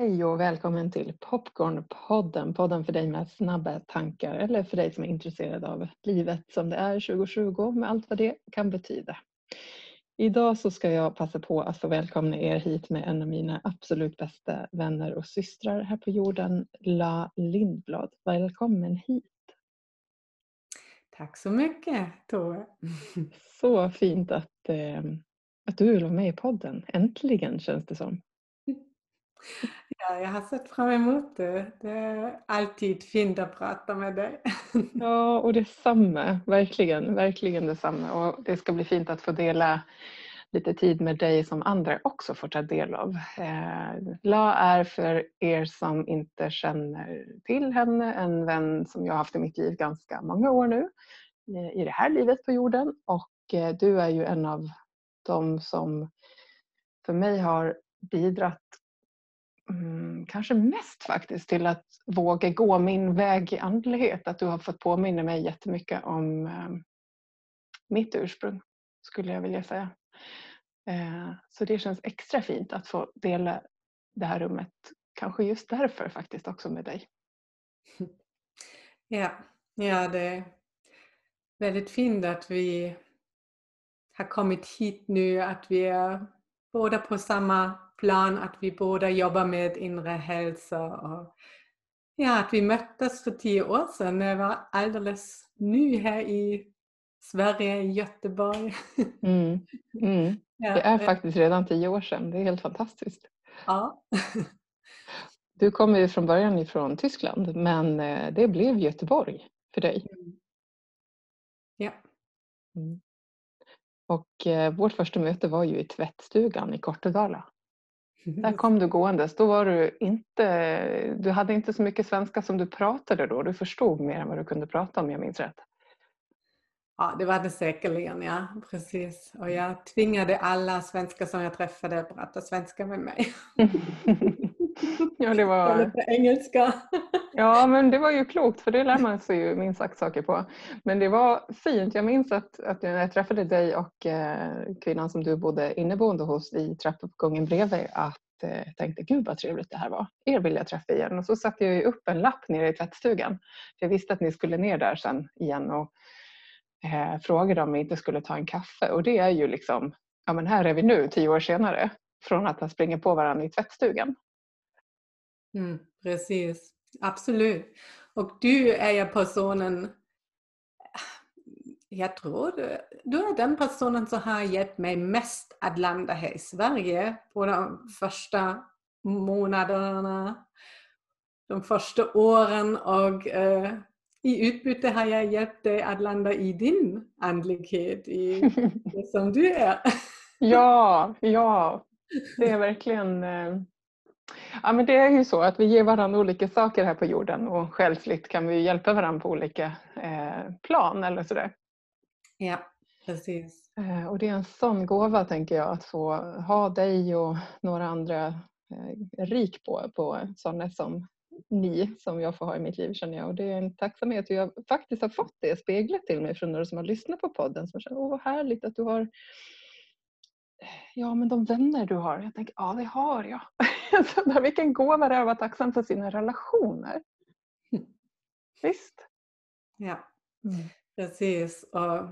Hej och välkommen till Popcornpodden, podden för dig med snabba tankar eller för dig som är intresserad av livet som det är 2020 med allt vad det kan betyda. Idag så ska jag passa på att få välkomna er hit med en av mina absolut bästa vänner och systrar här på jorden, La Lindblad. Välkommen hit! Tack så mycket Tove! Så fint att, eh, att du vill vara med i podden. Äntligen känns det som. Ja, jag har sett fram emot det. Det är alltid fint att prata med dig. Ja, och detsamma. Verkligen, verkligen detsamma. Och det ska bli fint att få dela lite tid med dig som andra också får ta del av. Eh, La är för er som inte känner till henne en vän som jag har haft i mitt liv ganska många år nu eh, i det här livet på jorden och eh, du är ju en av de som för mig har bidragit mm, kanske mest faktiskt till att våga gå min väg i andlighet. Att du har fått påminna mig jättemycket om eh, mitt ursprung skulle jag vilja säga. Eh, så det känns extra fint att få dela det här rummet, kanske just därför faktiskt också med dig. Ja, ja det är väldigt fint att vi har kommit hit nu, att vi är båda på samma plan, att vi båda jobbar med inre hälsa. Och ja, att vi möttes för tio år sedan när jag var alldeles ny här i Sverige, i Göteborg. Mm. Mm. Det är faktiskt redan tio år sedan, det är helt fantastiskt. Ja. Du kommer ju från början ifrån Tyskland men eh, det blev Göteborg för dig. Mm. Ja. Mm. Och eh, vårt första möte var ju i tvättstugan i Kortedala. Där kom du gåendes. Då var du inte, du hade inte så mycket svenska som du pratade då. Du förstod mer än vad du kunde prata om jag minns rätt. Ja, det var det säkerligen, ja. Precis. Och jag tvingade alla svenskar som jag träffade att prata svenska med mig. ja, det var... På engelska ja, men det var ju klokt för det lär man sig ju minst sagt saker på. Men det var fint. Jag minns att, att när jag träffade dig och eh, kvinnan som du bodde inneboende hos i trappuppgången bredvid att jag eh, tänkte gud vad trevligt det här var. Er vill jag träffa igen. Och så satte jag upp en lapp nere i tvättstugan. För jag visste att ni skulle ner där sen igen och eh, frågade om vi inte skulle ta en kaffe och det är ju liksom, ja men här är vi nu tio år senare från att ha sprungit på varandra i tvättstugan. Mm, precis, absolut. Och du är personen, jag tror du, du är den personen som har hjälpt mig mest att landa här i Sverige på de första månaderna, de första åren och eh, i utbyte har jag hjälpt dig att landa i din andlighet, i det som du är. ja, ja. Det är verkligen... Eh, ja, men det är ju så att vi ger varandra olika saker här på jorden och själsligt kan vi hjälpa varandra på olika eh, plan eller sådär. Ja, precis. Eh, och det är en sån gåva tänker jag att få ha dig och några andra rik på, på sådana som ni som jag får ha i mitt liv känner jag. Och det är en tacksamhet hur jag faktiskt har fått det speglat till mig från några som har lyssnat på podden som känner åh vad härligt att du har Ja men de vänner du har. Jag tänker ja det har jag. Så vilken gåva det är att vara tacksam för sina relationer. Visst? Ja, mm. precis. Och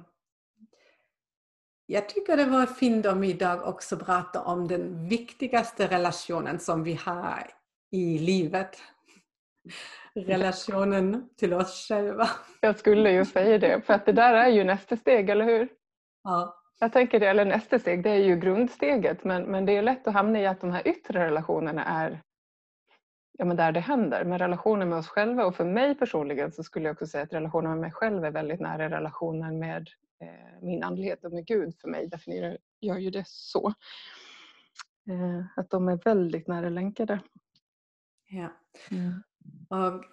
jag tycker det var fint om vi idag också pratar om den viktigaste relationen som vi har i livet relationen till oss själva. Jag skulle ju säga det, för att det där är ju nästa steg, eller hur? Ja. Jag tänker det, eller nästa steg, det är ju grundsteget, men, men det är lätt att hamna i att de här yttre relationerna är ja, men där det händer. Men relationen med oss själva och för mig personligen så skulle jag också säga att relationen med mig själv är väldigt nära relationen med eh, min andlighet och med Gud för mig definierar jag ju det så. Eh, att de är väldigt nära länkade. Ja. Mm. Och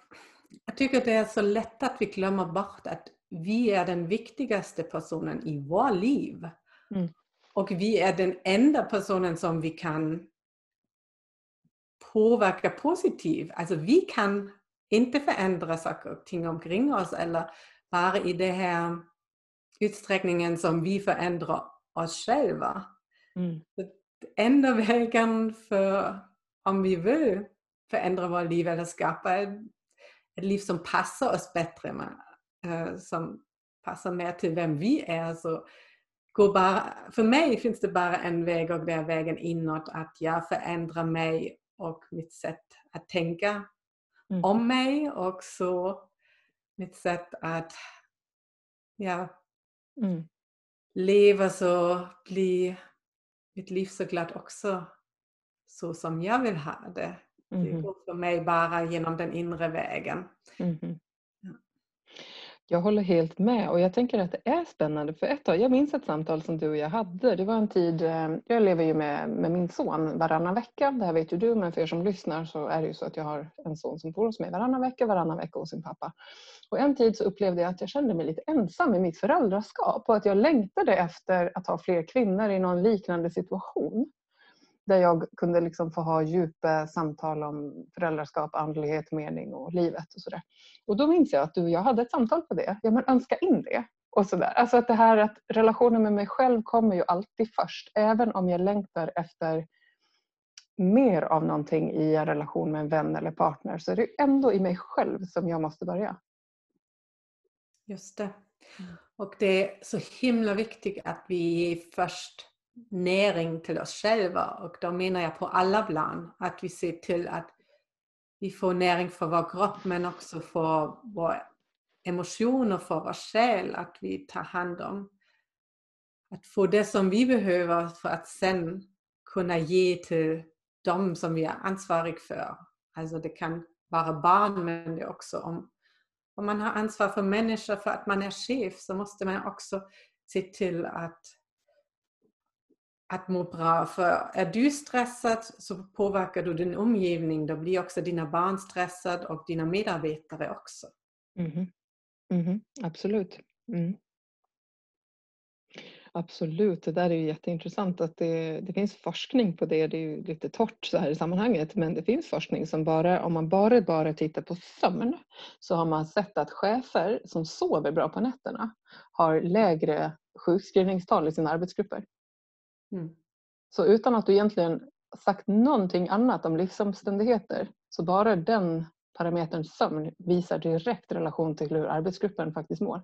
jag tycker det är så lätt att vi glömmer bort att vi är den viktigaste personen i vårt liv. Mm. Och vi är den enda personen som vi kan påverka positivt. Alltså vi kan inte förändra saker och ting omkring oss eller bara i den här utsträckningen som vi förändrar oss själva. Mm. enda vägen för, om vi vill, förändra våra liv eller skapa ett, ett liv som passar oss bättre, med, uh, som passar mer till vem vi är. Så går bara, för mig finns det bara en väg och det är vägen inåt, att jag förändrar mig och mitt sätt att tänka mm. om mig och så mitt sätt att ja, mm. leva så blir mitt liv så glatt också så som jag vill ha det. Mm. Det mm-hmm. går för mig bara genom den inre vägen. Mm. Jag håller helt med och jag tänker att det är spännande för ett tag, jag minns ett samtal som du och jag hade. Det var en tid, eh, jag lever ju med, med min son varannan vecka. Det här vet ju du men för er som lyssnar så är det ju så att jag har en son som bor hos mig varannan vecka, varannan vecka hos sin pappa. Och en tid så upplevde jag att jag kände mig lite ensam i mitt föräldraskap och att jag längtade efter att ha fler kvinnor i någon liknande situation där jag kunde liksom få ha djupa samtal om föräldraskap, andlighet, mening och livet och sådär. Och då minns jag att du och jag hade ett samtal på det. Ja men önska in det. Och sådär. Alltså att det här att relationen med mig själv kommer ju alltid först. Även om jag längtar efter mer av någonting i en relation med en vän eller partner så är det ändå i mig själv som jag måste börja. Just det. Mm. Och det är så himla viktigt att vi först näring till oss själva och då menar jag på alla plan att vi ser till att vi får näring för vår kropp men också för våra emotioner, för vår själ, att vi tar hand om att få det som vi behöver för att sen kunna ge till dem som vi är ansvariga för. Alltså det kan vara barn men det är också om, om man har ansvar för människor för att man är chef så måste man också se till att att må bra. För är du stressad så påverkar du din omgivning. Då blir också dina barn stressade och dina medarbetare också. Mm. Mm. Absolut. Mm. Absolut, det där är ju jätteintressant att det, det finns forskning på det. Det är ju lite torrt så här i sammanhanget men det finns forskning som bara, om man bara, bara tittar på sömn så har man sett att chefer som sover bra på nätterna har lägre sjukskrivningstal i sina arbetsgrupper. Mm. Så utan att du egentligen sagt någonting annat om livsomständigheter så bara den parametern sömn visar direkt relation till hur arbetsgruppen faktiskt mår.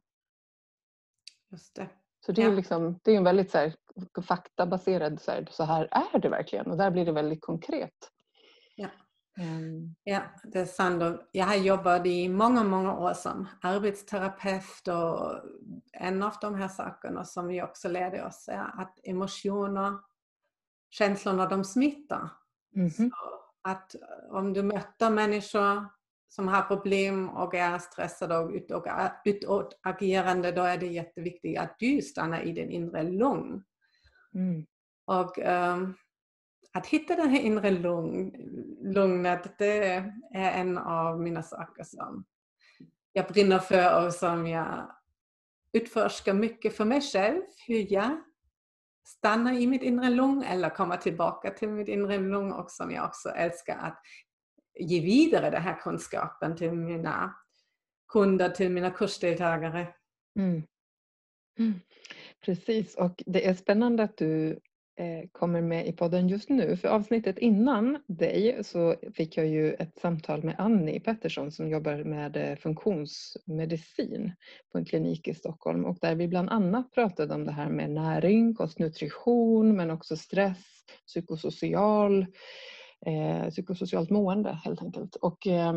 Just det. Så det är, ja. liksom, det är en väldigt så här, faktabaserad, så här, så här är det verkligen och där blir det väldigt konkret. Ja. Mm. Ja, det är sant. Jag har jobbat i många, många år som arbetsterapeut och en av de här sakerna som vi också lärde oss är att emotioner, känslorna, de smittar. Mm. Så att om du möter människor som har problem och är stressade och utåtagerande, då är det jätteviktigt att du stannar i din inre lugn. Mm. Och um, att hitta det här inre lugn, lugnet, det är en av mina saker som jag brinner för och som jag utforska mycket för mig själv. Hur jag stannar i mitt inre lugn eller kommer tillbaka till mitt inre lugn och som jag också älskar att ge vidare den här kunskapen till mina kunder, till mina kursdeltagare. Mm. Mm. Precis och det är spännande att du Eh, kommer med i podden just nu. För avsnittet innan dig så fick jag ju ett samtal med Annie Pettersson som jobbar med eh, funktionsmedicin på en klinik i Stockholm och där vi bland annat pratade om det här med näring, kostnutrition men också stress, psykosocial, eh, psykosocialt mående helt enkelt. Och eh,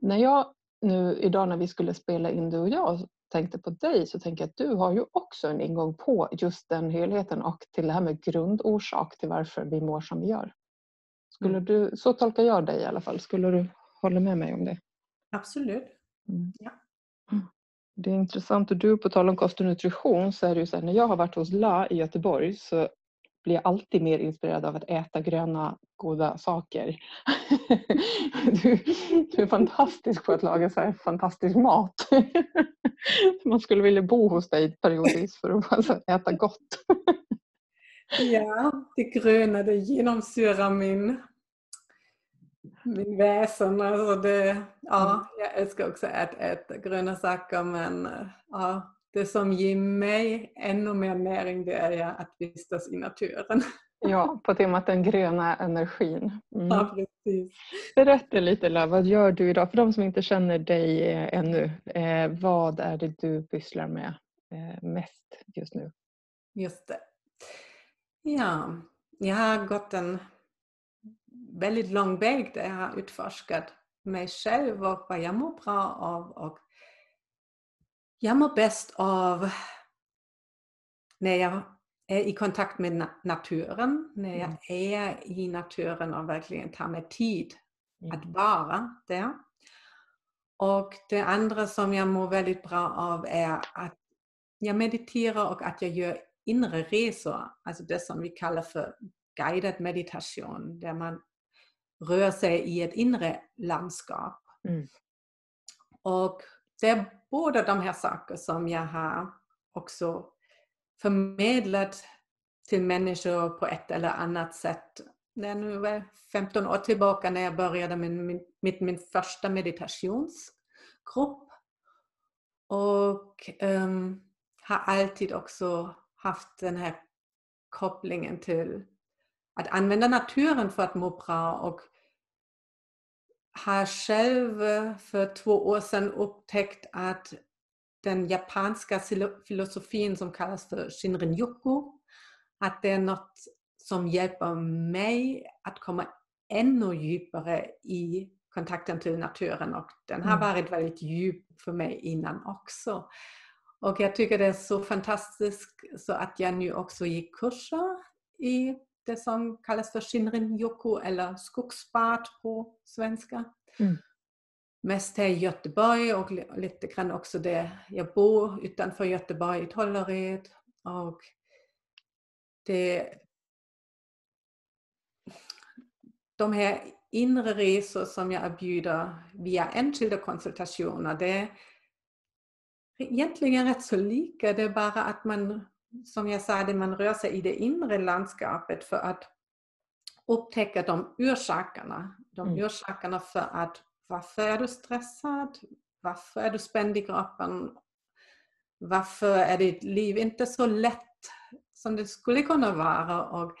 när jag nu idag när vi skulle spela in du och jag tänkte på dig så tänker jag att du har ju också en ingång på just den helheten och till det här med grundorsak till varför vi mår som vi gör. Skulle mm. du, så tolkar jag dig i alla fall. Skulle du hålla med mig om det? Absolut. Mm. Ja. Mm. Det är intressant och du på tal om kost och nutrition så är det ju så här, när jag har varit hos La i Göteborg så blir jag alltid mer inspirerad av att äta gröna goda saker. Du, du är fantastisk på att laga så här fantastisk mat. Man skulle vilja bo hos dig periodvis för att alltså äta gott. Ja, det gröna det genomsyrar min, min väsen. Alltså det, ja, mm. jag älskar också att äta gröna saker men ja, det som ger mig ännu mer näring det är att vistas i naturen. Ja, på temat den gröna energin. Mm. Ja, precis. Berätta lite Love, vad gör du idag? För de som inte känner dig eh, ännu, eh, vad är det du pysslar med eh, mest just nu? Just det. Ja, jag har gått en väldigt lång väg där jag har utforskat mig själv och vad jag mår bra av. Och jag mår bäst av när jag är i kontakt med naturen, när jag mm. är i naturen och verkligen tar mig tid att mm. vara där. Och det andra som jag mår väldigt bra av är att jag mediterar och att jag gör inre resor, alltså det som vi kallar för guided meditation, där man rör sig i ett inre landskap. Mm. Och det är båda de här sakerna som jag har också förmedlat till människor på ett eller annat sätt. Det är nu 15 år tillbaka när jag började med min, med min första meditationsgrupp. Och um, har alltid också haft den här kopplingen till att använda naturen för att må bra och har själv för två år sedan upptäckt att den japanska filosofin som kallas för Shinrin-yoku, att det är något som hjälper mig att komma ännu djupare i kontakten till naturen och den har mm. varit väldigt djup för mig innan också. Och jag tycker det är så fantastiskt så att jag nu också ger kurser i det som kallas för Shinrin-yoku eller skogsbad på svenska. Mm. Mest här i Göteborg och lite grann också där jag bor utanför Göteborg i Tollered. Och det, de här inre resor som jag erbjuder via enskilda konsultationer, det är egentligen rätt så lika. Det är bara att man, som jag sa, man rör sig i det inre landskapet för att upptäcka de orsakerna. De mm. orsakerna för att varför är du stressad? Varför är du spänd i kroppen? Varför är ditt liv inte så lätt som det skulle kunna vara? Och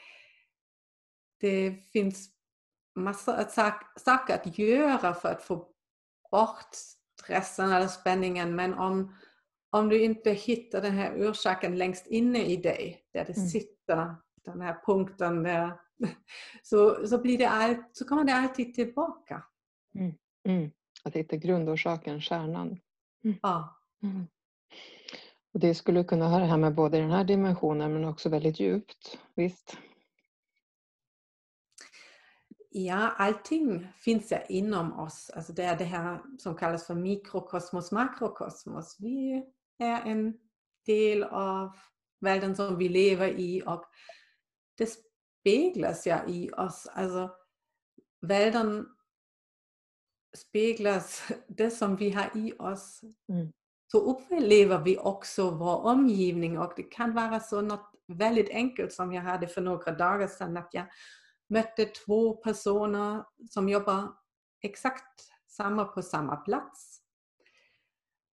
det finns massor av saker att göra för att få bort stressen eller spänningen men om, om du inte hittar den här orsaken längst inne i dig, där det mm. sitter, den här punkten där, så, så, blir det all, så kommer det alltid tillbaka. Mm. Mm. Att hitta grundorsaken, kärnan. Mm. Ja. Mm. Och det skulle kunna höra hemma både i den här dimensionen men också väldigt djupt. Visst? Ja, allting finns ja inom oss. Alltså det är det här som kallas för mikrokosmos, makrokosmos. Vi är en del av världen som vi lever i och det speglas ja i oss. Alltså världen speglas det som vi har i oss. Mm. Så upplever vi också vår omgivning och det kan vara så något väldigt enkelt som jag hade för några dagar sedan att jag mötte två personer som jobbar exakt samma på samma plats.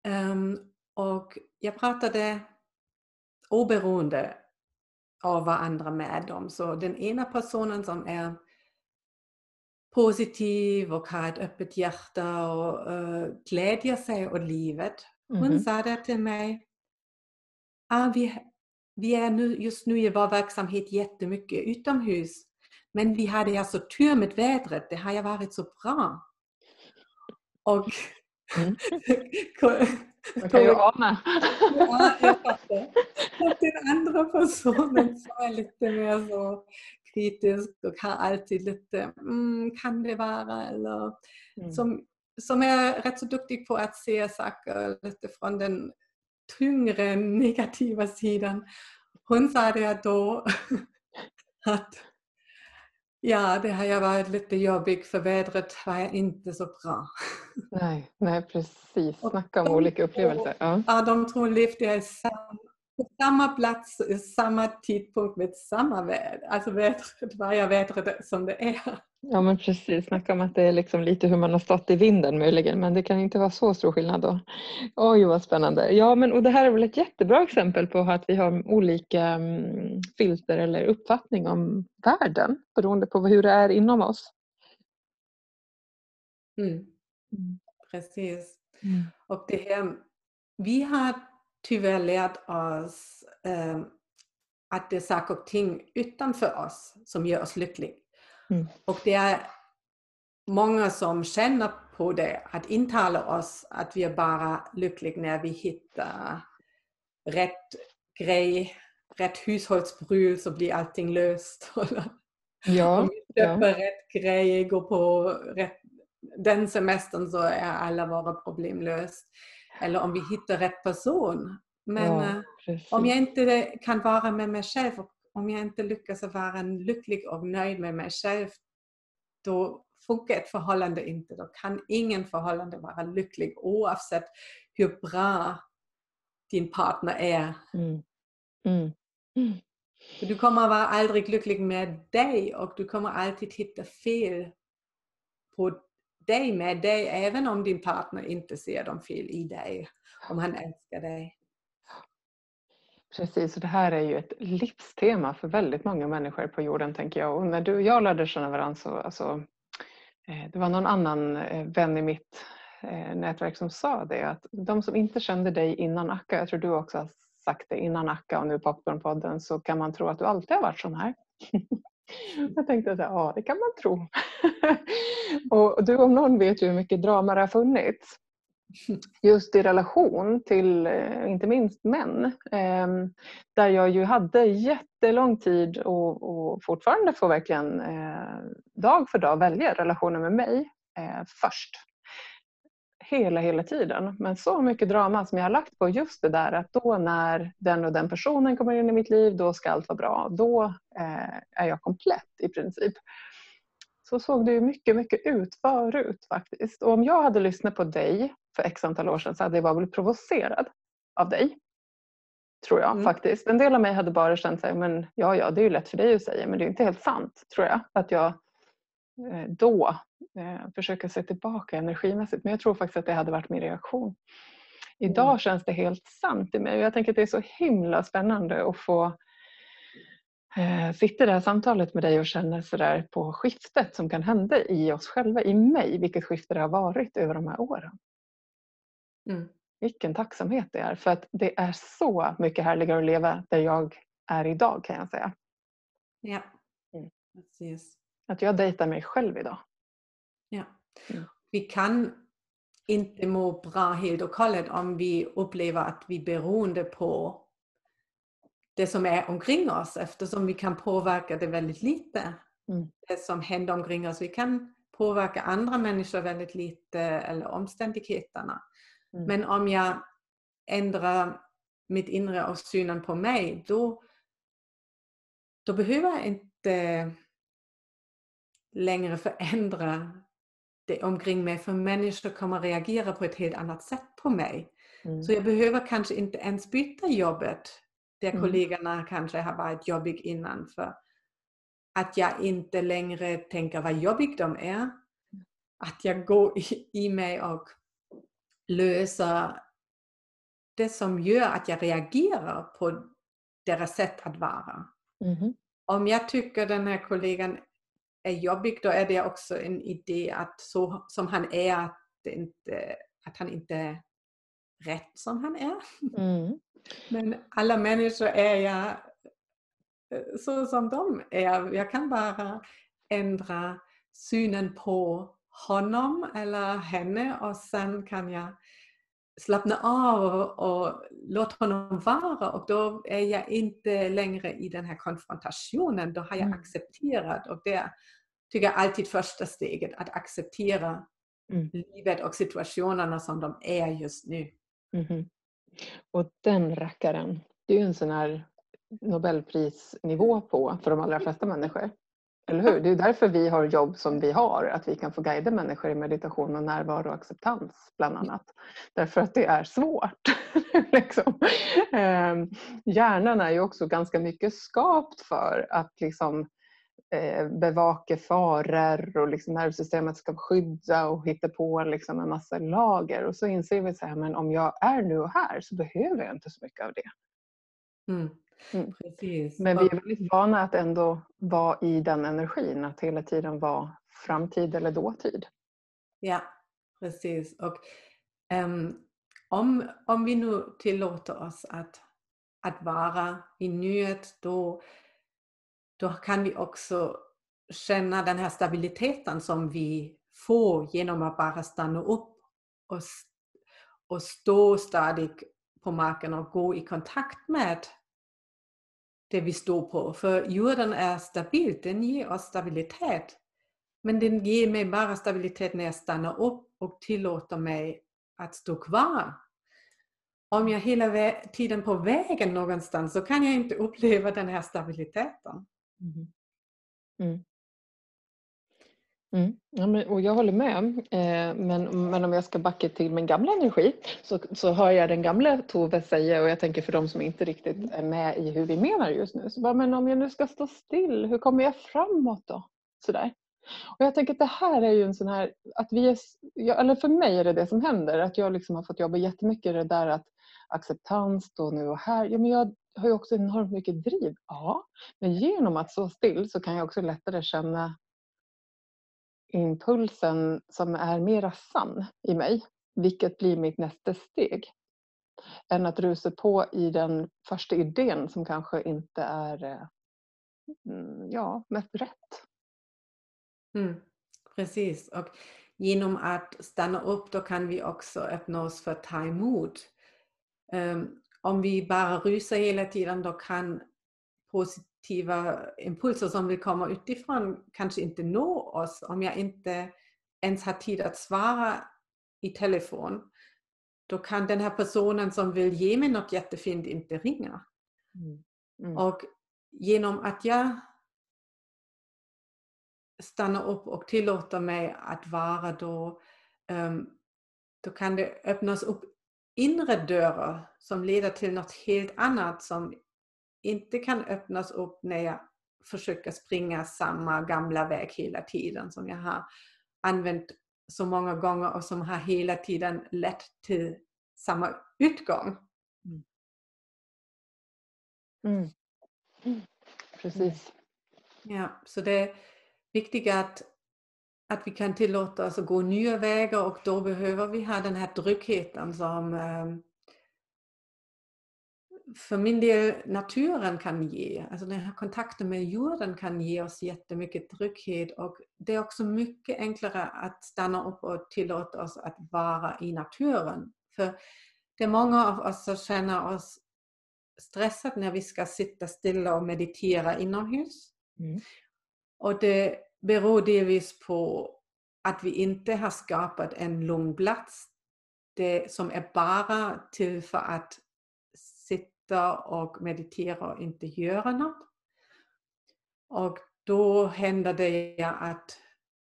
Um, och jag pratade oberoende av varandra med dem. Så den ena personen som är positiv och har ett öppet hjärta och uh, glädjer sig åt livet. Hon mm. sa det till mig. Ah, vi, vi är nu, just nu i vår verksamhet jättemycket utomhus. Men vi hade alltså tur med vädret. Det har ju varit så bra. Och mm. Man kan ju ana. ja, jag fattar. Den andra personen som är lite mer så kritisk och har alltid lite, mm, kan det vara? Eller, mm. som, som är rätt så duktig på att se saker lite från den tyngre negativa sidan. Hon sa det då att ja, det har ju varit lite jobbigt för vädret var inte så bra. Nej, nej precis. Snacka om olika upplevelser. Ja. ja, de tror levde i sam på samma plats, samma tidpunkt med samma väder. Alltså vädret, varje vädret som det är. Ja men precis, snacka om att det är liksom lite hur man har stått i vinden möjligen men det kan inte vara så stor skillnad då. Oj vad spännande. Ja men och det här är väl ett jättebra exempel på att vi har olika mm, filter eller uppfattning om världen beroende på hur det är inom oss. Mm. Mm. Precis. Mm. Och det här, vi har tyvärr lärt oss eh, att det är saker och ting utanför oss som gör oss lyckliga. Mm. Och det är många som känner på det, att intala oss att vi är bara lyckliga när vi hittar rätt grej, rätt hushållspryl så blir allting löst. Ja, Om vi köper ja. rätt grej, går på rätt, den semestern så är alla våra problem löst. Eller om vi hittar rätt person. Men ja, eh, om jag inte kan vara med mig själv, om jag inte lyckas vara lycklig och nöjd med mig själv, då funkar ett förhållande inte. Då kan ingen förhållande vara lycklig oavsett hur bra din partner är. Mm. Mm. Mm. Du kommer vara aldrig lycklig med dig och du kommer alltid hitta fel på dig med dig även om din partner inte ser de fel i dig. Om han älskar dig. Precis, och det här är ju ett livstema för väldigt många människor på jorden tänker jag. Och när du och jag lärde känna varandra så alltså, eh, det var någon annan eh, vän i mitt eh, nätverk som sa det att de som inte kände dig innan Akka, jag tror du också har sagt det innan Akka och nu Popcornpodden så kan man tro att du alltid har varit sån här. Jag tänkte att ja det kan man tro. och du om någon vet ju hur mycket drama det har funnits just i relation till eh, inte minst män. Ehm, där jag ju hade jättelång tid och, och fortfarande får verkligen eh, dag för dag välja relationen med mig eh, först. Hela, hela tiden. Men så mycket drama som jag har lagt på just det där att då när den och den personen kommer in i mitt liv då ska allt vara bra. Då är jag komplett i princip. Så såg det ju mycket, mycket ut förut faktiskt. Och om jag hade lyssnat på dig för x antal år sedan så hade jag blivit provocerad av dig. Tror jag mm. faktiskt. En del av mig hade bara känt sig, men ja, ja, det är ju lätt för dig att säga, men det är inte helt sant, tror jag. Att jag eh, då eh, försöker se tillbaka energimässigt. Men jag tror faktiskt att det hade varit min reaktion. Idag mm. känns det helt sant i mig jag tänker att det är så himla spännande att få eh, sitta i det här samtalet med dig och känna sådär på skiftet som kan hända i oss själva, i mig, vilket skifte det har varit över de här åren. Mm. Vilken tacksamhet det är för att det är så mycket härligare att leva där jag är idag kan jag säga. Ja, mm. precis. Att jag dejtar mig själv idag. Ja. Mm. Vi kan inte må bra helt och hållet om vi upplever att vi är beroende på det som är omkring oss eftersom vi kan påverka det väldigt lite. Mm. Det som händer omkring oss. Vi kan påverka andra människor väldigt lite eller omständigheterna. Mm. Men om jag ändrar mitt inre och synen på mig, då, då behöver jag inte längre förändra det omkring mig för människor kommer reagera på ett helt annat sätt på mig. Mm. Så jag behöver kanske inte ens byta jobbet där mm. kollegorna kanske har varit jobbiga innan för att jag inte längre tänker vad jobbiga de är. Att jag går i, i mig och lösa det som gör att jag reagerar på deras sätt att vara. Mm. Om jag tycker den här kollegan är jobbig, då är det också en idé att så som han är, att, inte, att han inte är rätt som han är. Mm. Men alla människor är jag eh, så som de är. Jag kan bara ändra synen på honom eller henne och sen kan jag slappna av och, låta honom vara och då är jag inte längre i den här konfrontationen. Då har jag mm. accepterat och det tycker alltid första steget, att acceptera mm. livet och situationerna som de är just nu. Mm. Och den rackaren, det är ju en sån här Nobelprisnivå på för de allra flesta människor. Eller hur? Det är därför vi har jobb som vi har, att vi kan få guida människor i meditation och närvaro och acceptans bland annat. Därför att det är svårt. liksom. Ehm, hjärnan är ju också ganska mycket skapt för att liksom, bevaka faror och liksom nervsystemet ska skydda och hitta på liksom en massa lager. Och så inser vi att om jag är nu och här så behöver jag inte så mycket av det. Mm. Mm. Men vi är väldigt vana att ändå vara i den energin, att hela tiden vara framtid eller dåtid. Ja, precis. Och um, om, om vi nu tillåter oss att, att vara i nuet, då, då kan vi också känna den här stabiliteten som vi får genom att bara stanna upp och, och stå stadigt på marken och gå i kontakt med det vi står på. För jorden är stabil, den ger oss stabilitet. Men den ger mig bara stabilitet när jag stannar upp och tillåter mig att stå kvar. Om jag hela tiden på vägen någonstans så kan jag inte uppleva den här stabiliteten. Mm. Mm. Mm. Ja, men, och jag håller med. Eh, men, men om jag ska backa till min gamla energi så, så hör jag den gamla Tove säga och jag tänker för de som inte riktigt är med i hur vi menar just nu. Så bara, men om jag nu ska stå still, hur kommer jag framåt då? Sådär. Och jag tänker att det här är ju en sån här, att vi är, eller för mig är det det som händer, att jag liksom har fått jobba jättemycket det där att acceptans då nu och här. Ja, men jag har ju också enormt mycket driv. Ja, men genom att stå still så kan jag också lättare känna impulsen som är mera sann i mig, vilket blir mitt nästa steg. Än att rusa på i den första idén som kanske inte är eh, mm, ja, mest rätt. Mm, precis, och genom att stanna upp då kan vi också öppna oss för att ta emot. Um, om vi bara rusar hela tiden då kan positiva impulser som vill komma utifrån kanske inte nå oss om jag inte ens har tid att svara i telefon. Då kan den här personen som vill ge mig något jättefint inte ringa. Mm. Mm. Och genom att jag stannar upp och tillåter mig att vara då, um, då kan det öppnas upp inre dörrar som leder till något helt annat som inte kan öppnas upp när jag försöker springa samma gamla väg hela tiden som jag har använt så många gånger och som har hela tiden lett till samma utgång. Mm. Mm. Mm. Precis. Ja, så det är viktigt att, att vi kan tillåta oss att gå nya vägar och då behöver vi ha den här tryggheten som um, för min del naturen kan ge, alltså den här kontakten med jorden kan ge oss jättemycket trygghet och det är också mycket enklare att stanna upp och tillåta oss att vara i naturen. För det är många av oss som känner oss stressade när vi ska sitta stilla och meditera inomhus. Mm. Och det beror delvis på att vi inte har skapat en lugn plats det som är bara till för att sitta och meditera och inte göra något. Och då händer det att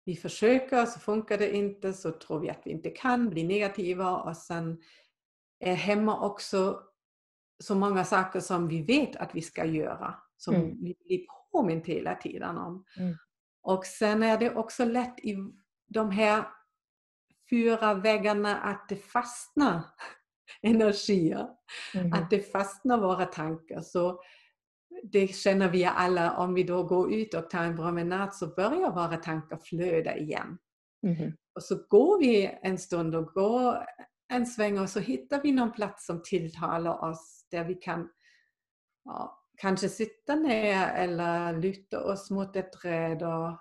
vi försöker, så funkar det inte, så tror vi att vi inte kan, blir negativa och sen är hemma också så många saker som vi vet att vi ska göra, som mm. vi blir påmint hela tiden om. Mm. Och sen är det också lätt i de här fyra väggarna att det fastnar energier. Mm. Att det fastnar våra tankar. Så det känner vi alla, om vi då går ut och tar en promenad så börjar våra tankar flöda igen. Mm. Och så går vi en stund och går en sväng och så hittar vi någon plats som tilltalar oss där vi kan ja, kanske sitta ner eller luta oss mot ett träd och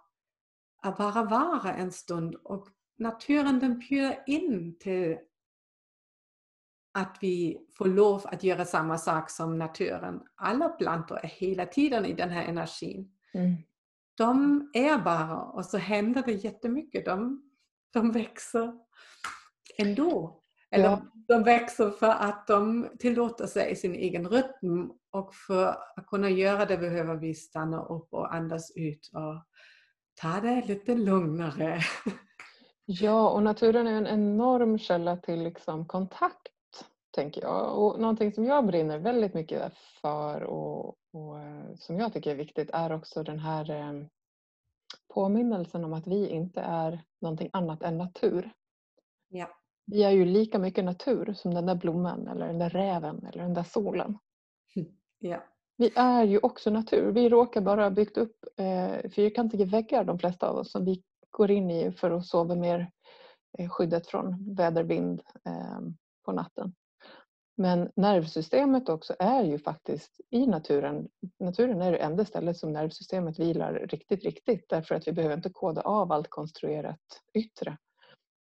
bara vara en stund. Och naturen den bjuder in till att vi får lov att göra samma sak som naturen. Alla plantor är hela tiden i den här energin. Mm. De är bara och så händer det jättemycket. De, de växer ändå. Eller Ja. de växer för att de tillåter sig sin egen rytm och för att kunna göra det behöver vi stanna upp och andas ut och ta det lite lugnare. Ja, och naturen är en enorm källa till liksom kontakt, tänker jag. Och någonting som jag brinner väldigt mycket för och, och eh, som jag tycker är viktigt är också den här eh, påminnelsen om att vi inte är någonting annat än natur. Ja. Vi är ju lika mycket natur som den där blomman eller den där räven eller den där solen. Ja. Vi är ju också natur. Vi råkar bara ha byggt upp eh, fyrkantiga väggar de flesta av oss som vi går in i för att sova mer eh, skyddet från väder, vind eh, på natten. Men nervsystemet också är ju faktiskt i naturen. Naturen är det enda stället som nervsystemet vilar riktigt, riktigt därför att vi behöver inte koda av allt konstruerat yttre.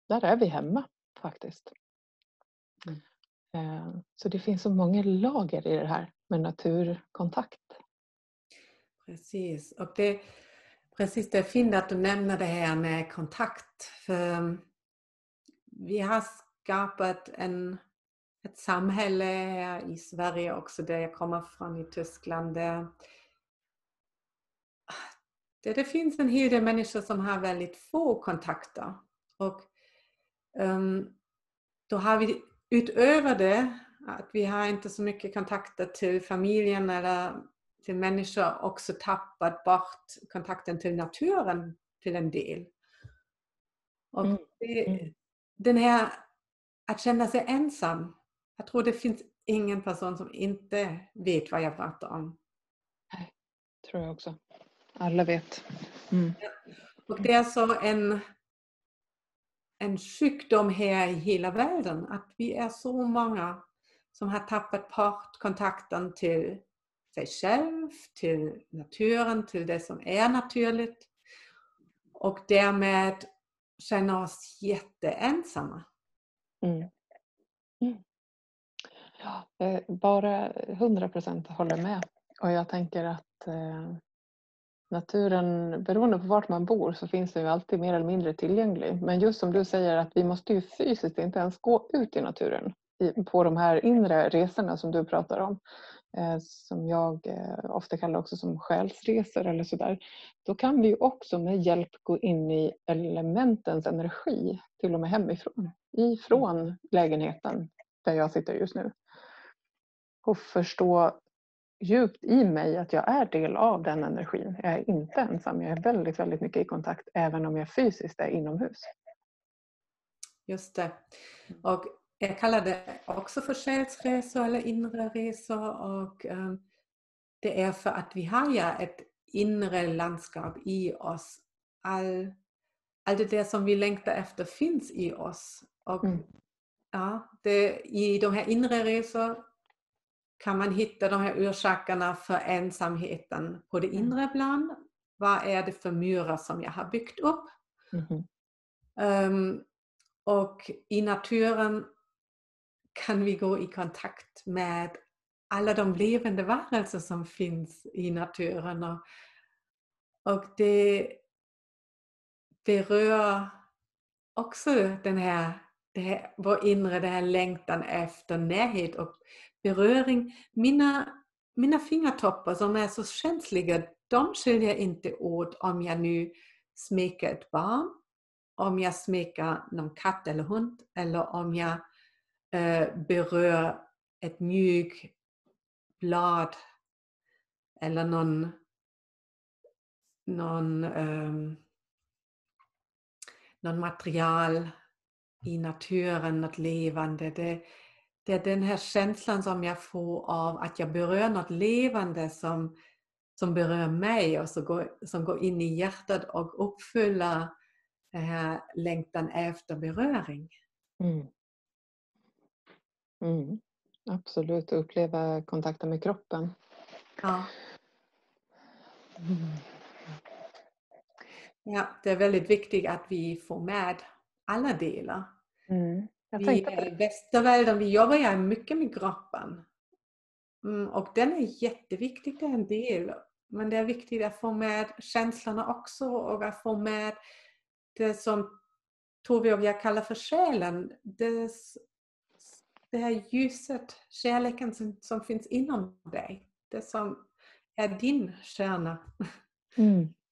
Där är vi hemma faktiskt. Mm. Eh, Så det finns så många lager i det här med naturkontakt. Precis. Och det, precis, det är fint att du nämner det här med kontakt. För vi har skapat en, ett samhälle här i Sverige också, där jag kommer från i Tyskland, där, det finns en hel del människor som har väldigt få kontakter. Och då har vi utöver det att vi har inte så mycket kontakter till familjen eller till människor också tappat bort kontakten till naturen till en del. Och Mm, det, mm. den här att känna sig ensam. Jag tror det finns ingen person som inte vet vad jag pratar om. tror jag också. Alla vet. Mm. Och det är så en, en sjukdom här i hela världen att vi är så många som har tappat bort kontakten till sig själv, till naturen, till det som är naturligt. Och därmed känner oss jätteensamma. Mm. Mm. Ja, eh, bara 100 % håller med. Och jag tänker att eh, naturen, beroende på vart man bor så finns den ju alltid mer eller mindre tillgänglig. Men just som du säger att vi måste ju fysiskt inte ens gå ut i naturen på de här inre resorna som du pratar om. Eh, som jag eh, ofta kallar också som själsresor eller sådär. Då kan vi ju också med hjälp gå in i elementens energi till och med hemifrån. Ifrån lägenheten där jag sitter just nu. Och förstå djupt i mig att jag är del av den energin. Jag är inte ensam. Jag är väldigt, väldigt mycket i kontakt även om jag fysiskt är inomhus. Just det. Och jag kallar det också för själsresor eller inre resor. Och, um, det är för att vi har ja ett inre landskap i oss. All, all det där som vi längtar efter finns i oss. Och Mm. ja, det, I de här inre resor kan man hitta de här orsakerna för ensamheten på det inre plan. Vad är det för murar som jag har byggt upp? Mhm. Um, och i naturen kan vi gå i kontakt med alla de levande varelser som finns i naturen. Och, och det berör också den här, det här, vår inre den här längtan efter närhet och beröring. Mina, mina fingertoppar som är så känsliga, de skiljer inte åt om jag nu smeker ett barn, om jag smeker någon katt eller hund eller om jag eh, berör ett mjukt blad eller någon, någon, um, någon material i naturen, något levande. Det, det är den här känslan som jag får av att jag berör något levande som, som berör mig och som går, som går in i hjärtat och uppfyller den här längtan efter beröring. Mm. Mm. Absolut, uppleva kontakten med kroppen. Ja. Mm. ja, det är väldigt viktigt att vi får med alla delar. Mm. Vi på i det. västervärlden, vi jobbar ju mycket med kroppen. Mm, och den är jätteviktig, det är en del. Men det är viktigt att få med känslorna också och att få med det som Tove och jag kallar för själen. Det, det här ljuset, kärleken som, som finns inom dig. Det som är din kärna. Mm.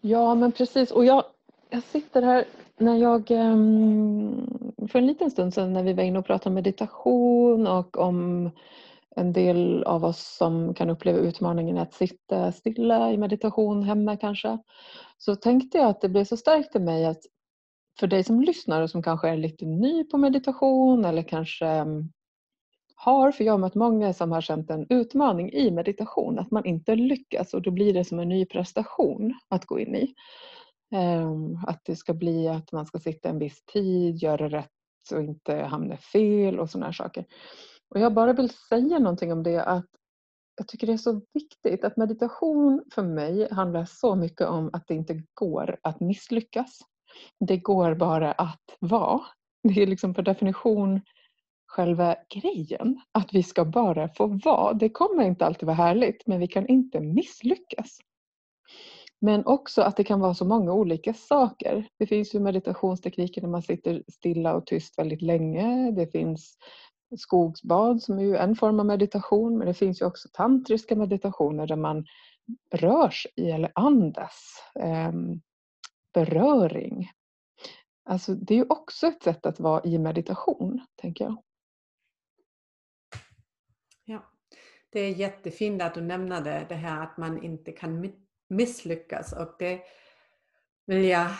Ja men precis och jag, jag sitter här när jag ehm, för en liten stund sedan när vi var inne och pratade om meditation och om en del av oss som kan uppleva utmaningen att sitta stilla i meditation hemma kanske. Så tänkte jag att det blev så starkt i mig att för dig som lyssnar och som kanske är lite ny på meditation eller kanske ehm, har, för jag har mött många som har känt en utmaning i meditation, att man inte lyckas och då blir det som en ny prestation att gå in i. Ehm, att det ska bli att man ska sitta en viss tid, göra rätt och inte hamna fel och sådana här saker. Och jag bara vill säga någonting om det att jag tycker det är så viktigt att meditation för mig handlar så mycket om att det inte går att misslyckas. Det går bara att vara. Det är liksom per definition själva grejen. Att vi ska bara få vara. Det kommer inte alltid vara härligt men vi kan inte misslyckas. Men också att det kan vara så många olika saker. Det finns ju meditationstekniker när man sitter stilla och tyst väldigt länge. Det finns skogsbad som är ju en form av meditation men det finns ju också tantriska meditationer där man rör sig eller andas. Ehm, beröring. Alltså det är ju också ett sätt att vara i meditation, tänker jag. Ja, det är jättefint att du nämnde det här att man inte kan misslyckas och det vill jag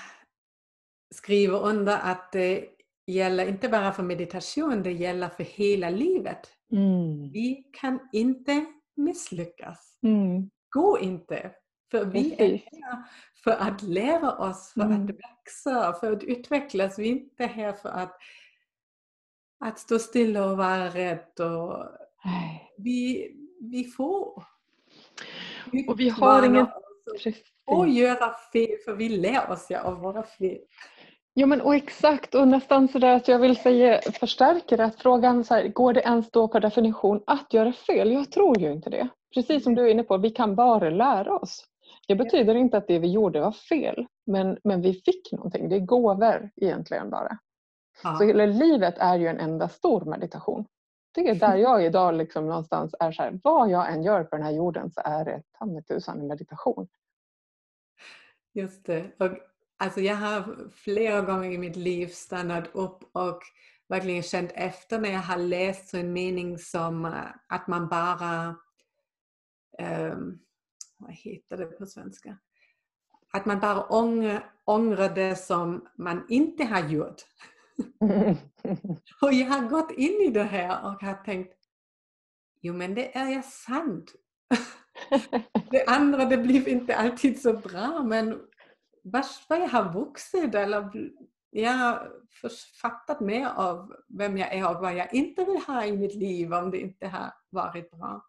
skriva under att det gäller inte bara för meditation, det gäller för hela livet. Mm. Vi kan inte misslyckas. Mm. Gå inte. För vi är här för att lära oss, för mm. att växa, för att utvecklas. Vi är inte här för att, att stå stilla och vara rädd. Och vi, vi får. Och vi har ingen... Och göra fel, för vi lär oss ja av våra fel. Jo men och exakt och nästan sådär att jag vill säga förstärker att frågan så här, går det ens då per definition att göra fel? Jag tror ju inte det. Precis som du är inne på, vi kan bara lära oss. Det betyder inte att det vi gjorde var fel men, men vi fick någonting. Det är gåvor egentligen bara. Ja. Så hela livet är ju en enda stor meditation. Det är där jag idag liksom någonstans är så här, vad jag än gör på den här jorden så är det ta tusan en meditation. Just det. Och Alltså jag har flera gånger i mitt liv stannat upp och verkligen känt efter när jag har läst en mening som eh, att man bara, um, vad heter det på svenska? Att man bara ångrar, ångrar det som man inte har gjort. och jag har gått in i det här och har tänkt, jo men det är ju sant. det andra det blev inte alltid så bra men vad jag har vuxit eller jag har fattat mer av vem jag är och vad jag inte vill ha i mitt liv om det inte har varit bra.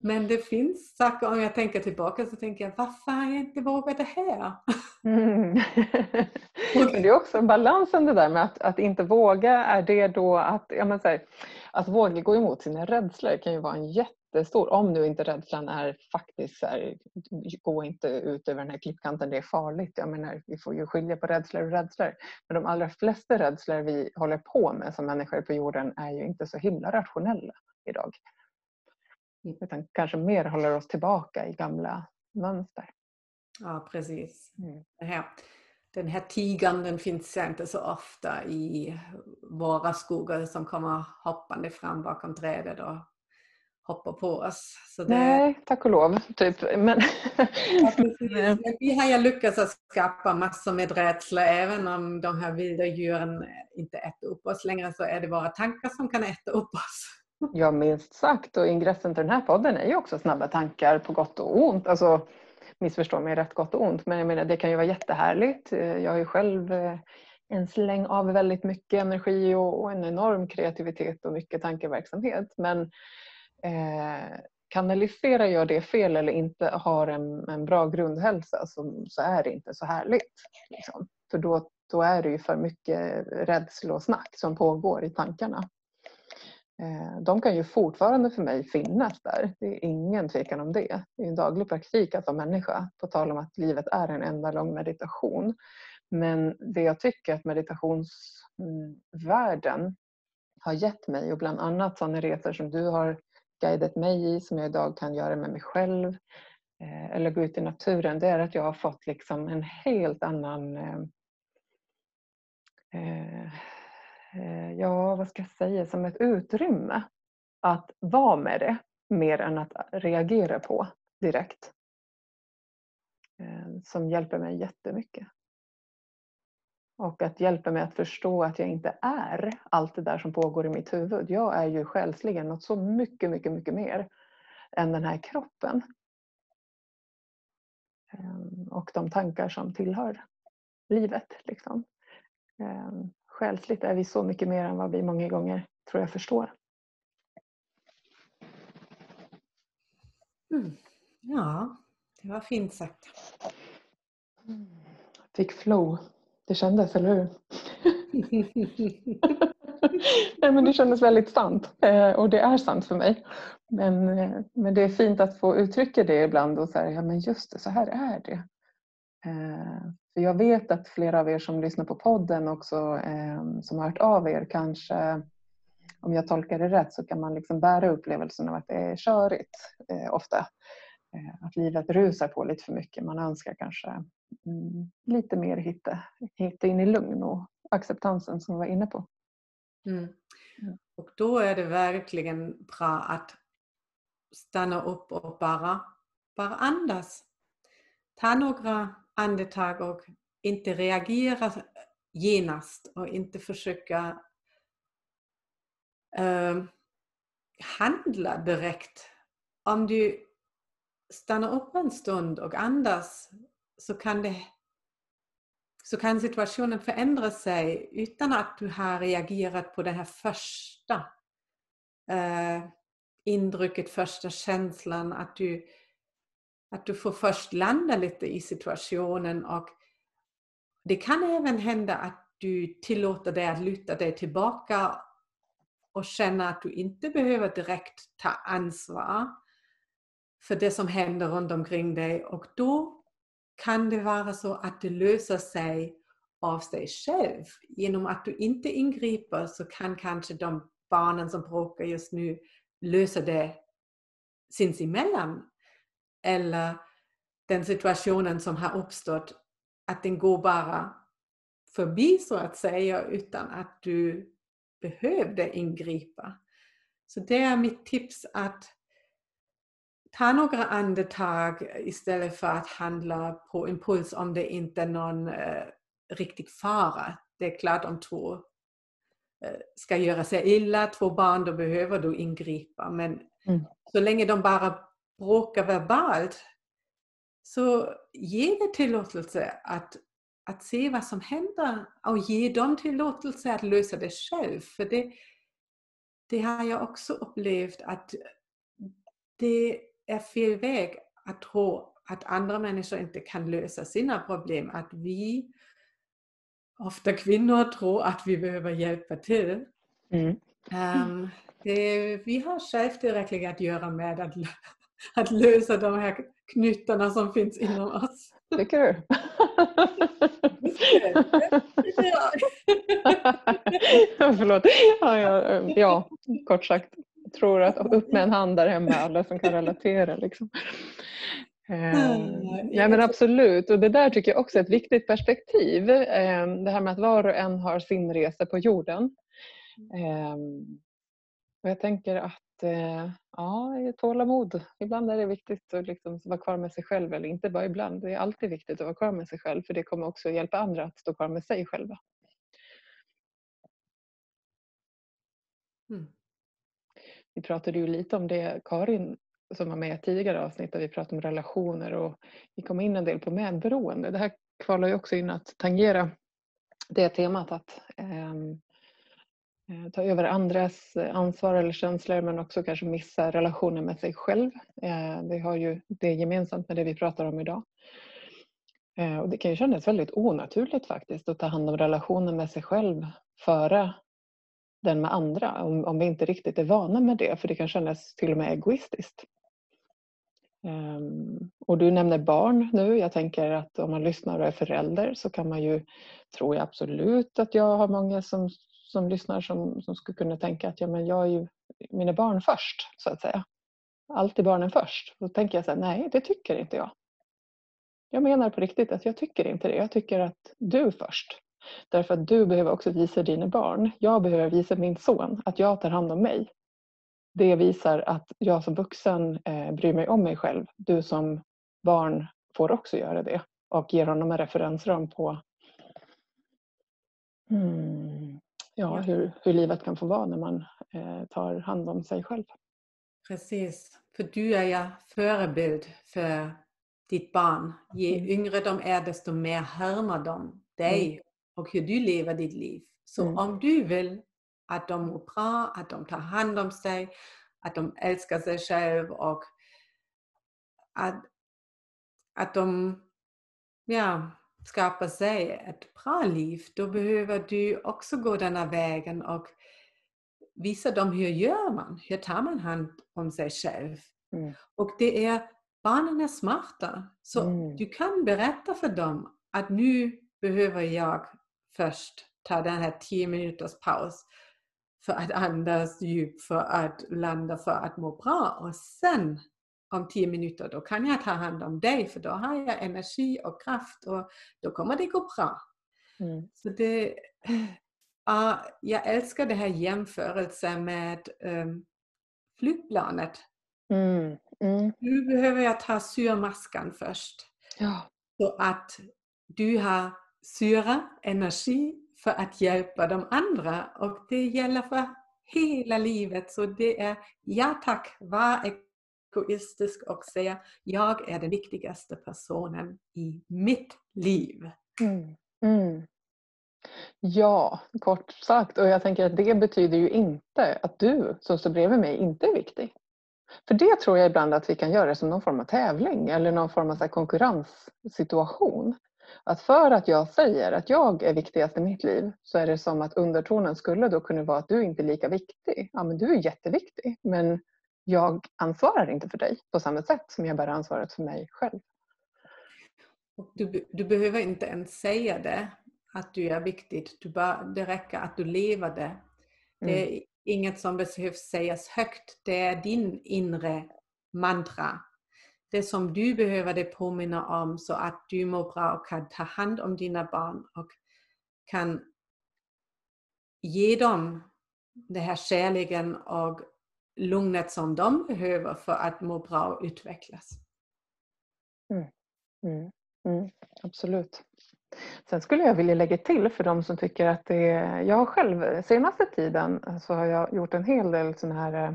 Men det finns saker, om jag tänker tillbaka så tänker jag varför har jag inte vågat det här? Mm. Men det är också balansen det där med att, att inte våga, är det då att, ja men så här, att våga gå emot sina rädslor kan ju vara en jätte jättestor, om nu inte rädslan är faktiskt så här, gå inte ut över den här klippkanten, det är farligt. Jag menar, vi får ju skilja på rädslor och rädslor. Men de allra flesta rädslor vi håller på med som människor på jorden är ju inte så himla rationella idag. Utan kanske mer håller oss tillbaka i gamla mönster. Ja, precis. Mm. Det här, den här tigern den finns inte så ofta i våra skogar som kommer hoppande fram bakom trädet och hoppar på oss. Så det... Nej, tack och lov. Typ. Men... Men vi har ju lyckats att skapa massor med rädsla även om de här vilda djuren inte äter upp oss längre så är det våra tankar som kan äta upp oss. Ja minst sagt och ingressen till den här podden är ju också snabba tankar på gott och ont. Alltså, missförstå mig rätt gott och ont men jag menar det kan ju vara jättehärligt. Jag har ju själv eh, en släng av väldigt mycket energi och en enorm kreativitet och mycket tankeverksamhet. Men eh, kanaliserar jag det fel eller inte har en, en bra grundhälsa så, så, är det inte så härligt. Liksom. För då, då är det ju för mycket rädsla och snack som pågår i tankarna. Eh, de kan ju fortfarande för mig finnas där. Det är ingen tvekan om det. Det är en daglig praktik att vara människa. På tal om att livet är en enda lång meditation. Men det jag tycker att meditationsvärlden har gett mig och bland annat sådana resor som du har guidat mig i som jag idag kan göra med mig själv eh, eller gå ut i naturen det är att jag har fått liksom en helt annan eh, eh, ja, vad ska jag säga, som ett utrymme att vara med det mer än att reagera på direkt. Eh, som hjälper mig jättemycket. Och att hjälpa mig att förstå att jag inte är allt det där som pågår i mitt huvud. Jag är ju själsligen något så mycket, mycket, mycket mer än den här kroppen. Ehm, och de tankar som tillhör livet. Liksom. Ehm, själsligt är vi så mycket mer än vad vi många gånger tror jag förstår. Mm. Ja, det var fint sagt. Fick flow det kändes, eller hur? Nej, men det kändes väldigt sant eh, och det är sant för mig. Men, eh, men det är fint att få uttrycka det ibland och säga ja men just det, så här är det. Eh, för jag vet att flera av er som lyssnar på podden också som har hört av er kanske om jag tolkar det rätt så kan man liksom bära upplevelsen av att det är körigt ofta. Att livet rusar på lite för mycket. Man önskar kanske lite mer hitta, hitta in i lugn och acceptansen som vi var inne på. Mm. Och då är det verkligen bra att stanna upp och bara, bara andas. Ta några andetag och inte reagera genast och inte försöka uh, handla direkt. Om du stannar upp en stund och andas så kan, det, så kan situationen förändra sig utan att du har reagerat på det här första eh, intrycket, första känslan. Att du, att du får först landa lite i situationen och det kan även hända att du tillåter dig att luta dig tillbaka och känna att du inte behöver direkt ta ansvar för det som händer runt omkring dig och då kan det vara så att det löser sig av sig själv. Genom att du inte ingriper så kan kanske de barnen som bråkar just nu lösa det sinsemellan. Eller den situationen som har uppstått, att den går bara förbi så att säga utan att du behövde ingripa. Så det är mitt tips att ta några andetag istället för att handla på impuls om det inte är någon eh, riktig fara. Det är klart om två eh, ska göra sig illa, två barn, då behöver du ingripa. Men mm. så länge de bara bråkar verbalt så ge det tillåtelse att, att se vad som händer och ge dem tillåtelse att lösa det själv. För det, det har jag också upplevt att det är fel väg att tro att andra människor inte kan lösa sina problem. Att vi, ofta kvinnor, tror att vi behöver hjälpa till. Mm. Um, det, vi har själv tillräckligt att göra med att, att lösa de här knutarna som finns inom oss. Tycker du? Förlåt. Ja, ja, ja, kort sagt tror att upp med en hand där hemma, alla som kan relatera. Liksom. Eh, ja, men absolut, och det där tycker jag också är ett viktigt perspektiv. Eh, det här med att var och en har sin resa på jorden. Eh, och jag tänker att eh, ja, tålamod. Ibland är det viktigt att liksom vara kvar med sig själv, eller inte bara ibland. Det är alltid viktigt att vara kvar med sig själv för det kommer också hjälpa andra att stå kvar med sig själva. Mm. Vi pratade ju lite om det, Karin som var med i tidigare avsnitt där vi pratade om relationer och vi kom in en del på medberoende. Det här kvalar ju också in att tangera det temat att ehm, eh, ta över andras ansvar eller känslor men också kanske missa relationen med sig själv. Eh, vi har ju det gemensamt med det vi pratar om idag. Eh, och det kan ju kännas väldigt onaturligt faktiskt att ta hand om relationen med sig själv före den med andra om, om vi inte riktigt är vana med det för det kan kännas till och med egoistiskt. Um, och du nämner barn nu. Jag tänker att om man lyssnar och är förälder så kan man ju, tror jag absolut att jag har många som som lyssnar som, som skulle kunna tänka att ja, men jag är ju mina barn först, så att säga. Alltid barnen först. Då tänker jag så här, nej det tycker inte jag. Jag menar på riktigt att jag tycker inte det. Jag tycker att du först. Därför att du behöver också visa dina barn. Jag behöver visa min son att jag tar hand om mig. Det visar att jag som vuxen eh, bryr mig om mig själv. Du som barn får också göra det och ger honom en referensram på ja, ja. Hur, hur livet kan få vara när man eh, tar hand om sig själv. Precis, för du är ja förebild för ditt barn. Ju mm. yngre de är desto mer härmar de dig mm. Och hur du lever ditt liv. Så mm. om du vill att de mår bra, att de tar hand om sig, att de älskar sig själv och att, att de ja, skapar sig ett bra liv, då behöver du också gå denna vägen och visa dem hur gör man, hur tar man hand om sig själv. Mm. Och det är, barnen är smarta, så mm. du kan berätta för dem att nu behöver jag först ta den här 10 minuters paus för att andas djupt, för att landa, för att må bra. Och sen om 10 minuter, då kan jag ta hand om dig för då har jag energi och kraft och då kommer det gå bra. Mm. Så det, uh, jag älskar den här jämförelsen med um, flygplanet. Mm. Mm. Nu behöver jag ta syremaskan först. Ja. Så att du har syra, energi för att hjälpa de andra. Och det gäller för hela livet. Så det är ja tack, var egoistisk och säga jag är den viktigaste personen i mitt liv. Mm. Mm. Ja, kort sagt. Och jag tänker att det betyder ju inte att du som står bredvid mig inte är viktig. För det tror jag ibland att vi kan göra som någon form av tävling eller någon form av konkurrenssituation. Att för att jag säger att jag är viktigast i mitt liv så är det som att undertonen skulle då kunna vara att du inte är lika viktig. Ja, men du är jätteviktig men jag ansvarar inte för dig på samma sätt som jag bär ansvaret för mig själv. Du, du behöver inte ens säga det, att du är viktig. Du bara, det räcker att du lever det. Det är mm. inget som behövs sägas högt. Det är din inre mantra. Det som du behöver dig påminna om så att du mår bra och kan ta hand om dina barn och kan ge dem den här kärleken och lugnet som de behöver för att må bra och utvecklas. Mm. Mm. Mm. Absolut. Sen skulle jag vilja lägga till för de som tycker att det är... Jag har själv senaste tiden så har jag gjort en hel del sådana här eh,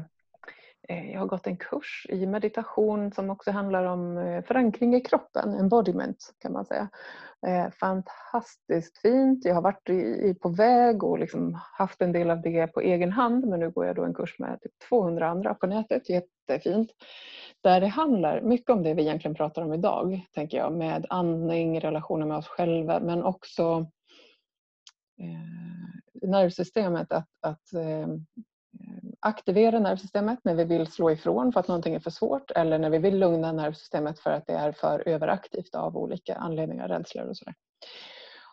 Eh, jag har gått en kurs i meditation som också handlar om eh, förankring i kroppen, embodiment kan man säga. Eh, fantastiskt fint. Jag har varit på väg och liksom haft en del av det på egen hand men nu går jag då en kurs med typ 200 andra på nätet, jättefint. Där det handlar mycket om det vi egentligen pratar om idag, tänker jag, med andning, relationen med oss själva men också eh, nervsystemet, att, att eh, Eh, aktivera nervsystemet när vi vill slå ifrån för att någonting är för svårt eller när vi vill lugna nervsystemet för att det är för överaktivt av olika anledningar, rädslor och sådär.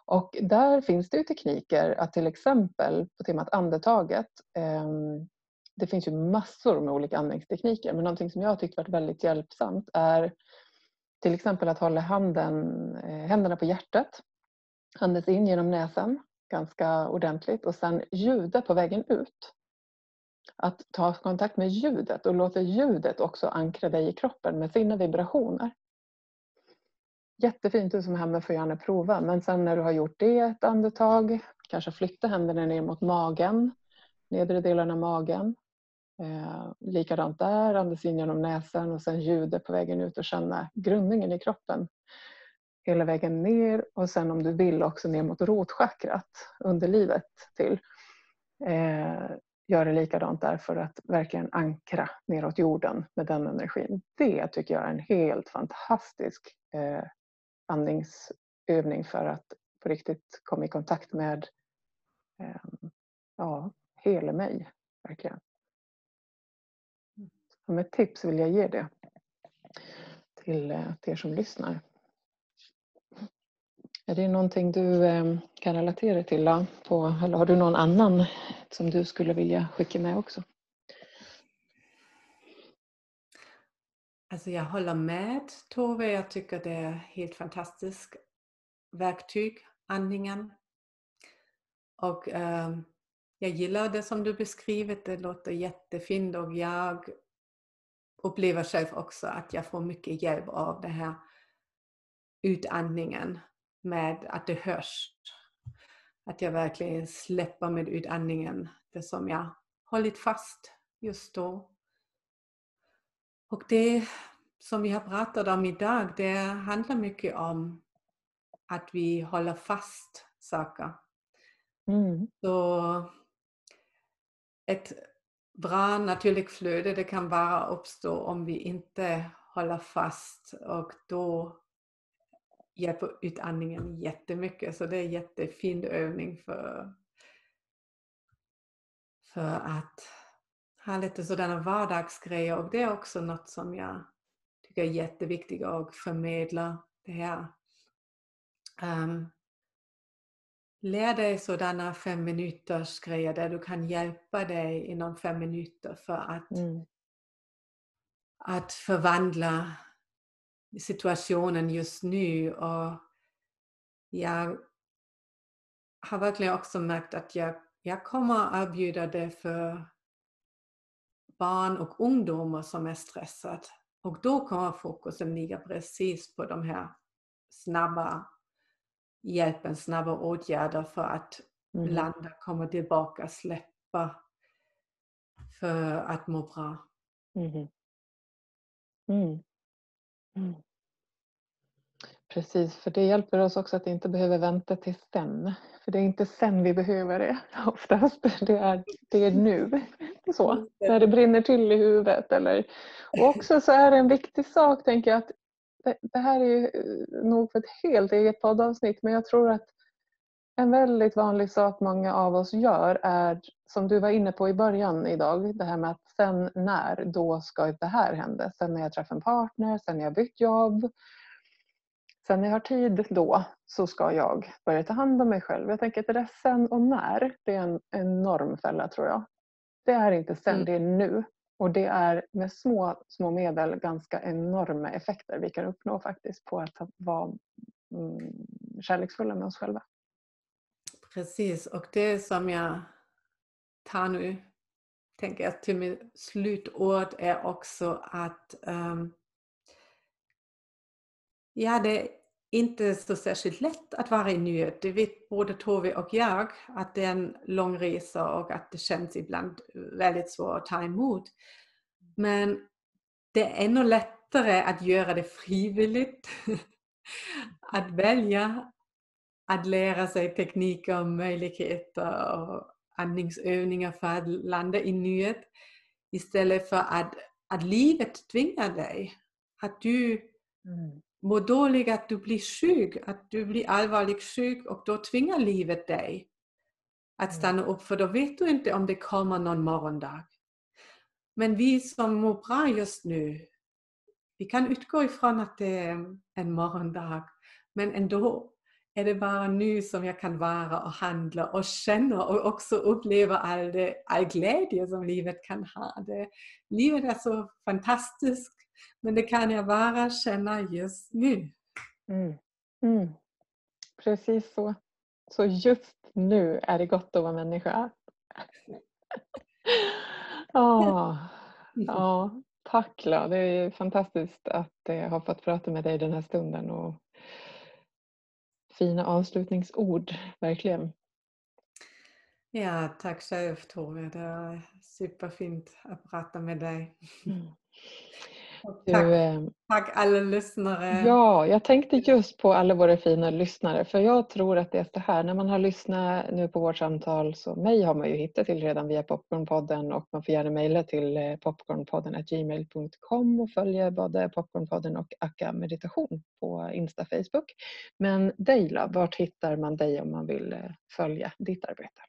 Och där finns det ju tekniker att till exempel på temat andetaget ehm, det finns ju massor med olika andningstekniker men någonting som jag har tyckt varit väldigt hjälpsamt är till exempel att hålla handen, eh, händerna på hjärtat, andas in genom näsan ganska ordentligt och sen ljuda på vägen ut att ta kontakt med ljudet och låta ljudet också ankra dig i kroppen med sina vibrationer. Jättefint, du som är hemma får gärna prova. Men sen när du har gjort det ett andetag, kanske flytta händerna ner mot magen, nedre delen av magen. Eh, likadant där, andas in genom näsan och sen ljudet på vägen ut och känna grundningen i kroppen. Hela vägen ner och sen om du vill också ner mot rotchakrat, underlivet till. Eh, göra likadant där för att verkligen ankra neråt jorden med den energin. Det tycker jag är en helt fantastisk eh, andningsövning för att på riktigt komma i kontakt med eh, ja, hela mig. Verkligen. Som ett tips vill jag ge det till, eh, till er som lyssnar. Är det någonting du ehm, kan relatera till? På, eller har du någon annan som du skulle vilja skicka med också? Alltså jag håller med Tove, jag tycker det är helt fantastiskt verktyg, andningen. Och äh, jag gillar det som du beskrivit, det låter jättefint och jag upplever själv också att jag får mycket hjälp av den här utandningen med att det hörs. Att jag verkligen släpper med utandningen, det som jag hållit fast just då. Och det som vi har pratat om idag, det handlar mycket om att vi håller fast saker. Mm. Så ett bra naturligt flöde det kan bara uppstå om vi inte håller fast och då hjälper utandningen jättemycket. Så det är en jättefin övning för, för att ha lite sådana vardagsgrejer och det är också något som jag tycker är jätteviktigt att förmedla det här. Um, lär dig sådana fem minuters grejer där du kan hjälpa dig inom fem minuter för att, mm. att förvandla situationen just nu. Och jag har verkligen också märkt att jag, jag kommer att erbjuda det för barn och ungdomar som är stressade. Och då kommer fokusen ligga precis på de här snabba hjälpen, snabba åtgärder för att mm. landa, komma tillbaka, släppa för att må bra. Mm. Mm. Mm. Precis, för det hjälper oss också att inte behöva vänta till sen. För det är inte sen vi behöver det oftast. Det är, det är nu. Så, när det brinner till i huvudet. Eller, och också så är det en viktig sak, tänker jag, att det, det här är ju eh, nog för ett helt eget poddavsnitt men jag tror att en väldigt vanlig sak många av oss gör är, som du var inne på i början idag, det här med att sen när, då ska det här hända. Sen när jag träffar en partner, sen när jag bytt jobb, sen när jag har tid då så ska jag börja ta hand om mig själv. Jag tänker att det där sen och när, det är en enorm fälla tror jag. Det är inte sen, mm. det är nu. Och det är med små, små medel ganska enorma effekter vi kan uppnå faktiskt på att vara mm, kärleksfulla med oss själva. Precis, och det som jag tar nu, tänker jag till mitt slutord är också att um, ja, det är inte så särskilt lätt att vara i nuet. Det vet både Tove och jag att det är en lång resa och att det känns ibland väldigt svårt att ta emot. Men det är ännu lättare att göra det frivilligt. att välja att lära sig tekniker och möjligheter och andningsövningar för att landa i nuet istället för att, att livet tvingar dig. Att du mm. mår dåligt, att du blir sjuk, att du blir allvarligt sjuk och då tvingar livet dig att mm. stanna upp för då vet du inte om det kommer någon morgondag. Men vi som mår bra just nu, vi kan utgå ifrån att det är en morgondag. Men ändå är det bara nu som jag kan vara och handla och känna och också uppleva all, det, all glädje som livet kan ha. Det, livet är så fantastiskt men det kan jag bara känna just nu. Mm. Mm. Precis så. Så just nu är det gott att vara människa. oh, ja, tack La. Det är fantastiskt att jag har fått prata med dig den här stunden och fina avslutningsord, verkligen. Ja, tack själv Tove. Det var superfint att prata med dig. Mm. Tack, du, eh, tack alla lyssnare. Ja, jag tänkte just på alla våra fina lyssnare för jag tror att det är så här när man har lyssnat nu på vårt samtal så mig har man ju hittat till redan via Popcornpodden och man får gärna mejla till eh, popcornpodden gmail.com och följa både Popcornpodden och Akka meditation på Insta Facebook. Men Dejla, vart hittar man dig om man vill eh, följa ditt arbete?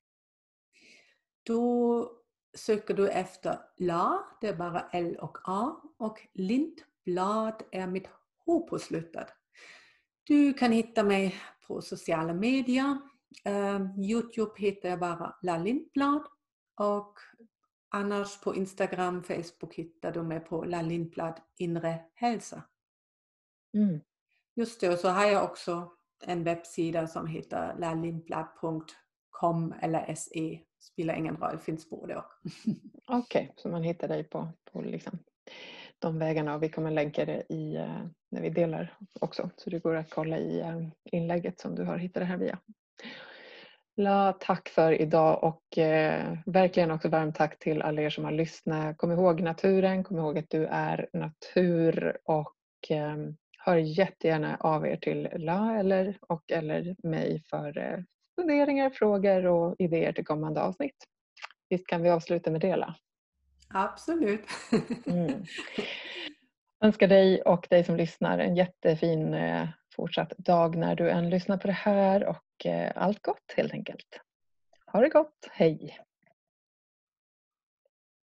Då söker du efter LA, det är bara L och A och Lintblad är mitt H på slutet. Du kan hitta mig på sociala medier. Uh, Youtube hittar jag bara La Lindblad och annars på Instagram, Facebook hittar du mig på La Lindblad Inre Hälsa. Mm. Just det, och så har jag också en webbsida som heter com eller se. Spelar ingen roll, finns både och. Okej, okay, så man hittar dig på, på liksom de vägarna och vi kommer länka det i, eh, när vi delar också. Så det går att kolla i eh, inlägget som du har hittat det här via. La, tack för idag och eh, verkligen också varmt tack till alla er som har lyssnat. Kom ihåg naturen, kom ihåg att du är natur och eh, hör jättegärna av er till La eller, och eller mig för eh, funderingar, frågor och idéer till kommande avsnitt. Visst kan vi avsluta med det La? Absolut. mm. önskar dig och dig som lyssnar en jättefin eh, fortsatt dag när du än lyssnar på det här och eh, allt gott helt enkelt. Ha det gott, hej!